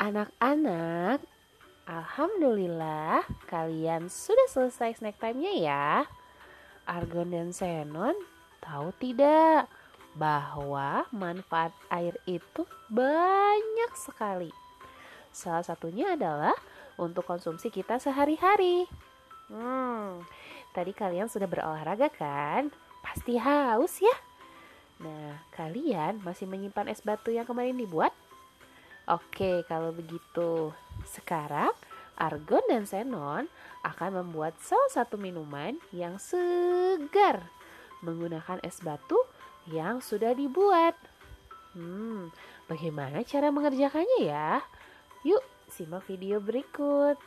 Anak-anak, Alhamdulillah kalian sudah selesai snack time-nya ya. Argon dan Xenon tahu tidak bahwa manfaat air itu banyak sekali. Salah satunya adalah untuk konsumsi kita sehari-hari. Hmm, tadi kalian sudah berolahraga kan? Pasti haus ya? Nah, kalian masih menyimpan es batu yang kemarin dibuat? Oke, kalau begitu, sekarang argon dan xenon akan membuat salah satu minuman yang segar menggunakan es batu yang sudah dibuat. Hmm, bagaimana cara mengerjakannya ya? Yuk, simak video berikut.